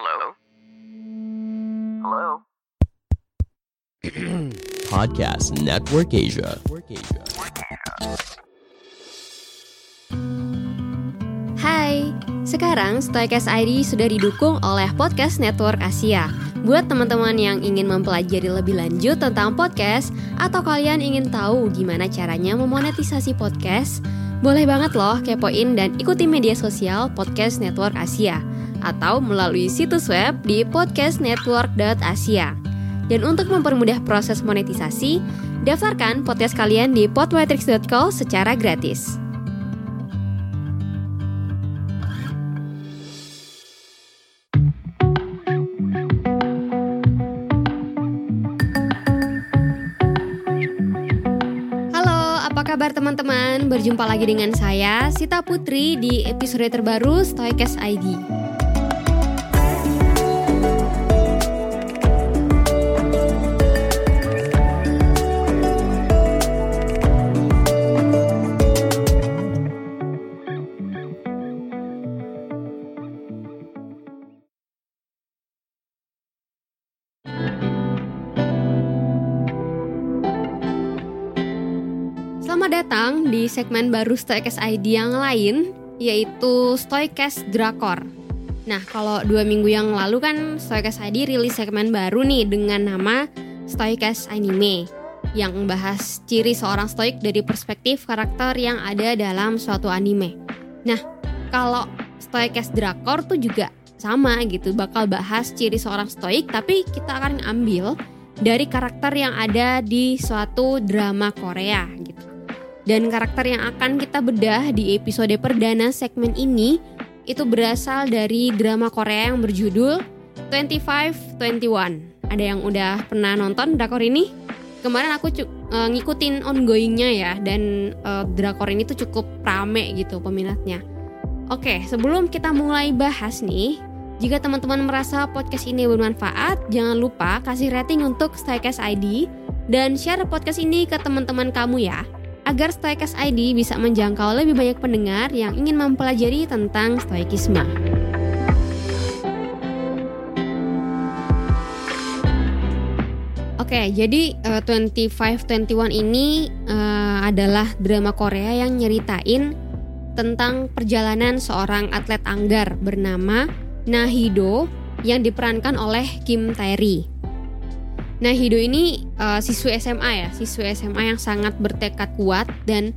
Hello? Hello? Podcast Network Asia. Hai, sekarang Stoicast ID sudah didukung oleh Podcast Network Asia. Buat teman-teman yang ingin mempelajari lebih lanjut tentang podcast atau kalian ingin tahu gimana caranya memonetisasi podcast, boleh banget loh kepoin dan ikuti media sosial Podcast Network Asia atau melalui situs web di podcastnetwork.asia. Dan untuk mempermudah proses monetisasi, daftarkan podcast kalian di podmetrics.co secara gratis. Kabar teman-teman? Berjumpa lagi dengan saya, Sita Putri di episode terbaru Stoicast ID. Selamat datang di segmen baru Stoicast ID yang lain, yaitu Stoicast Drakor. Nah, kalau dua minggu yang lalu kan Stoicast ID rilis segmen baru nih dengan nama Stoicast Anime yang membahas ciri seorang stoik dari perspektif karakter yang ada dalam suatu anime. Nah, kalau Stoicast Drakor tuh juga sama gitu, bakal bahas ciri seorang stoik tapi kita akan ambil dari karakter yang ada di suatu drama Korea. Dan karakter yang akan kita bedah di episode perdana segmen ini itu berasal dari drama Korea yang berjudul 2521. Ada yang udah pernah nonton drakor ini? Kemarin aku eh, ngikutin ongoingnya ya dan eh, drakor ini tuh cukup rame gitu peminatnya. Oke, sebelum kita mulai bahas nih, jika teman-teman merasa podcast ini bermanfaat, jangan lupa kasih rating untuk Stoicast ID dan share podcast ini ke teman-teman kamu ya agar Stoicast ID bisa menjangkau lebih banyak pendengar yang ingin mempelajari tentang stoikisme. Oke, jadi eh, 2521 ini eh, adalah drama Korea yang nyeritain tentang perjalanan seorang atlet anggar bernama Nahido yang diperankan oleh Kim Tae-ri. Nahido ini uh, siswi SMA ya, siswi SMA yang sangat bertekad kuat dan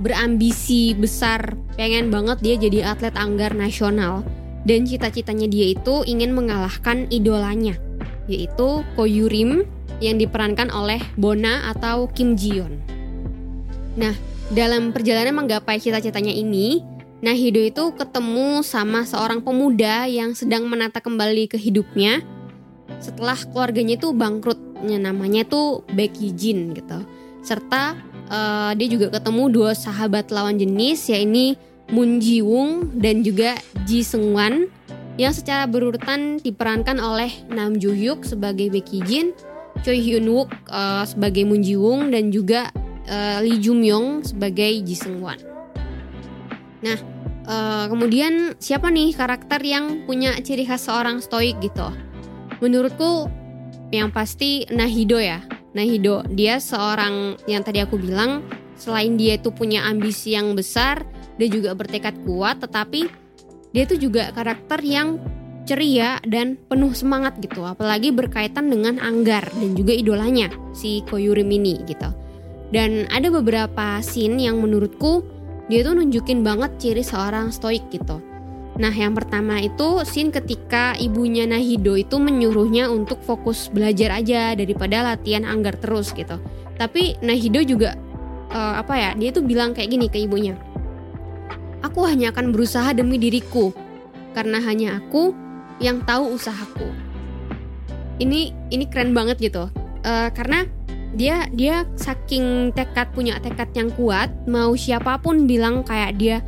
berambisi besar, pengen banget dia jadi atlet anggar nasional. Dan cita-citanya dia itu ingin mengalahkan idolanya, yaitu Ko Yurim yang diperankan oleh Bona atau Kim Ji Yeon. Nah, dalam perjalanan menggapai cita-citanya ini, Nahido itu ketemu sama seorang pemuda yang sedang menata kembali ke hidupnya setelah keluarganya itu bangkrutnya namanya tuh Becky Jin gitu serta eh, dia juga ketemu dua sahabat lawan jenis yaitu Moon Ji Woong dan juga Ji Seung Wan yang secara berurutan diperankan oleh Nam Joo Hyuk sebagai Becky Jin, Choi Hyun Wook eh, sebagai Moon Ji Woong dan juga eh, Lee Joo Myung sebagai Ji Seung Wan. Nah, eh, kemudian siapa nih karakter yang punya ciri khas seorang stoik gitu? Menurutku yang pasti Nahido ya. Nahido, dia seorang yang tadi aku bilang selain dia itu punya ambisi yang besar, dia juga bertekad kuat tetapi dia itu juga karakter yang ceria dan penuh semangat gitu, apalagi berkaitan dengan Anggar dan juga idolanya si Koyurim ini gitu. Dan ada beberapa scene yang menurutku dia tuh nunjukin banget ciri seorang stoik gitu. Nah, yang pertama itu scene ketika ibunya Nahido itu menyuruhnya untuk fokus belajar aja daripada latihan anggar terus gitu. Tapi Nahido juga eh, apa ya? Dia tuh bilang kayak gini ke ibunya. Aku hanya akan berusaha demi diriku karena hanya aku yang tahu usahaku. Ini ini keren banget gitu. Eh, karena dia dia saking tekad punya tekad yang kuat, mau siapa pun bilang kayak dia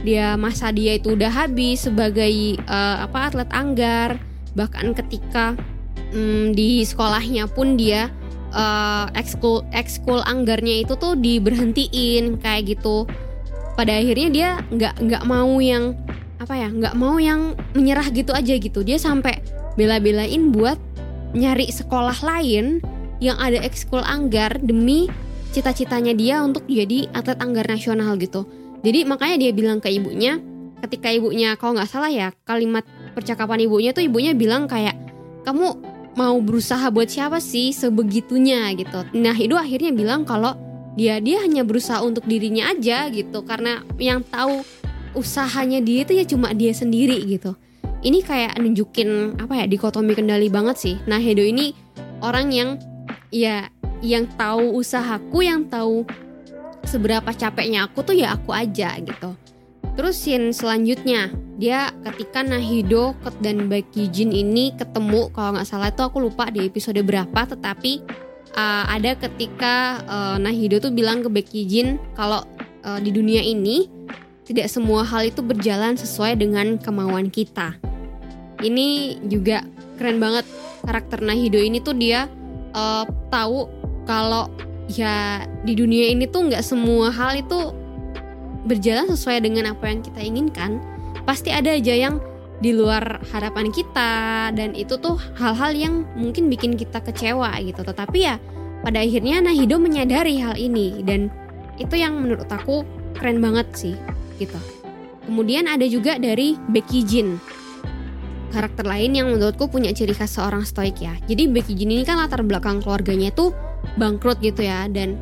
dia masa dia itu udah habis sebagai eh, apa atlet anggar. Bahkan ketika mm, di sekolahnya pun dia eh, ekskul ekskul anggarnya itu tuh diberhentiin kayak gitu. Pada akhirnya dia nggak nggak mau yang apa ya nggak mau yang menyerah gitu aja gitu. Dia sampai bela-belain buat nyari sekolah lain yang ada ekskul anggar demi cita-citanya dia untuk jadi atlet anggar nasional gitu jadi makanya dia bilang ke ibunya ketika ibunya kalau nggak salah ya kalimat percakapan ibunya tuh ibunya bilang kayak kamu mau berusaha buat siapa sih sebegitunya? gitu. Nah itu akhirnya bilang kalau dia dia hanya berusaha untuk dirinya aja gitu. Karena yang tahu usahanya dia itu ya cuma dia sendiri gitu. Ini kayak nunjukin apa ya dikotomi kendali banget sih. Nah Hedo ini orang yang ya yang tahu usahaku yang tahu seberapa capeknya aku tuh ya aku aja gitu terus scene selanjutnya dia ketika Nahido dan Baki Jin ini ketemu kalau nggak salah itu aku lupa di episode berapa tetapi uh, ada ketika uh, Nahido tuh bilang ke Baki Jin kalau uh, di dunia ini tidak semua hal itu berjalan sesuai dengan kemauan kita. Ini juga keren banget karakter Nahido ini tuh dia uh, tahu kalau ya di dunia ini tuh nggak semua hal itu berjalan sesuai dengan apa yang kita inginkan. Pasti ada aja yang di luar harapan kita dan itu tuh hal-hal yang mungkin bikin kita kecewa gitu. Tetapi ya pada akhirnya Nahido menyadari hal ini dan itu yang menurut aku keren banget sih gitu. Kemudian ada juga dari Becky Jin. Karakter lain yang menurutku punya ciri khas seorang stoik ya. Jadi Becky Jin ini kan latar belakang keluarganya itu bangkrut gitu ya. Dan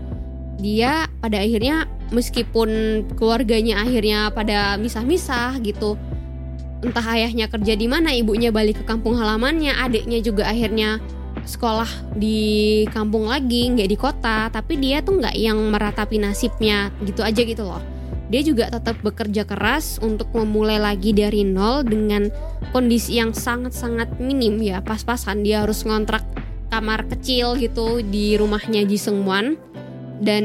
dia pada akhirnya meskipun keluarganya akhirnya pada misah-misah gitu entah ayahnya kerja di mana ibunya balik ke kampung halamannya adiknya juga akhirnya sekolah di kampung lagi nggak di kota. Tapi dia tuh nggak yang meratapi nasibnya gitu aja gitu loh. Dia juga tetap bekerja keras untuk memulai lagi dari nol dengan kondisi yang sangat-sangat minim ya. Pas-pasan dia harus ngontrak kamar kecil gitu di rumahnya Ji Seungwan dan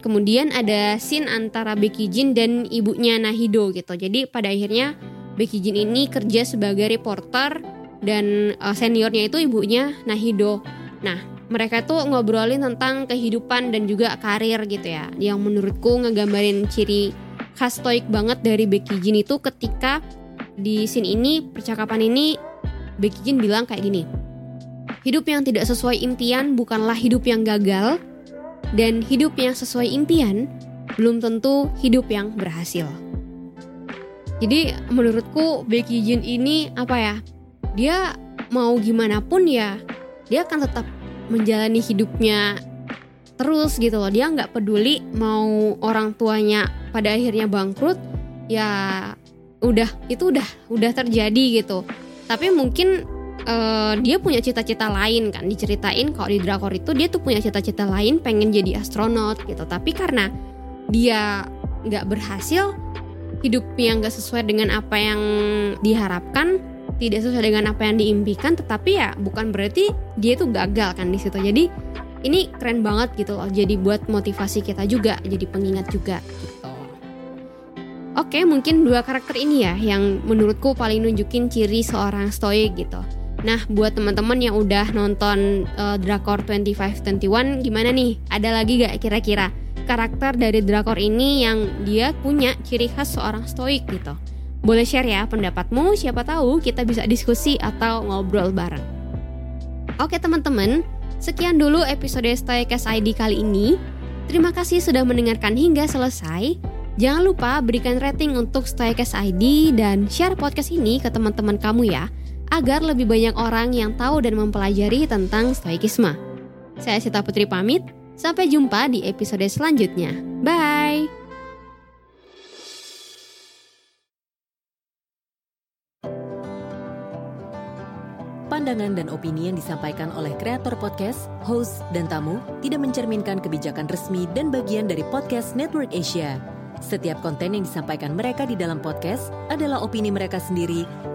kemudian ada scene antara Becky Jin dan ibunya Nahido gitu. Jadi pada akhirnya Becky Jin ini kerja sebagai reporter dan uh, seniornya itu ibunya Nahido. Nah mereka tuh ngobrolin tentang kehidupan dan juga karir gitu ya. Yang menurutku ngegambarin ciri khas stoik banget dari Becky Jin itu ketika di scene ini percakapan ini Becky Jin bilang kayak gini hidup yang tidak sesuai impian bukanlah hidup yang gagal dan hidup yang sesuai impian belum tentu hidup yang berhasil. Jadi menurutku Becky Jin ini apa ya dia mau gimana pun ya dia akan tetap menjalani hidupnya terus gitu loh. Dia nggak peduli mau orang tuanya pada akhirnya bangkrut ya udah itu udah udah terjadi gitu. Tapi mungkin uh, dia punya cita-cita lain kan. Diceritain kalau di drakor itu dia tuh punya cita-cita lain pengen jadi astronot gitu. Tapi karena dia nggak berhasil hidupnya nggak sesuai dengan apa yang diharapkan tidak sesuai dengan apa yang diimpikan tetapi ya bukan berarti dia tuh gagal kan di situ. Jadi ini keren banget gitu loh. Jadi buat motivasi kita juga jadi pengingat juga gitu. Oke mungkin dua karakter ini ya yang menurutku paling nunjukin ciri seorang stoik gitu Nah, buat teman-teman yang udah nonton uh, Drakor 2521 gimana nih? Ada lagi gak kira-kira karakter dari Drakor ini yang dia punya ciri khas seorang stoik gitu? Boleh share ya pendapatmu, siapa tahu kita bisa diskusi atau ngobrol bareng. Oke teman-teman, sekian dulu episode Stoikas ID kali ini. Terima kasih sudah mendengarkan hingga selesai. Jangan lupa berikan rating untuk Stoikas ID dan share podcast ini ke teman-teman kamu ya, agar lebih banyak orang yang tahu dan mempelajari tentang Stoikisme. Saya Sita Putri pamit, sampai jumpa di episode selanjutnya. Bye! Pandangan dan opini yang disampaikan oleh kreator podcast, host, dan tamu tidak mencerminkan kebijakan resmi dan bagian dari podcast Network Asia. Setiap konten yang disampaikan mereka di dalam podcast adalah opini mereka sendiri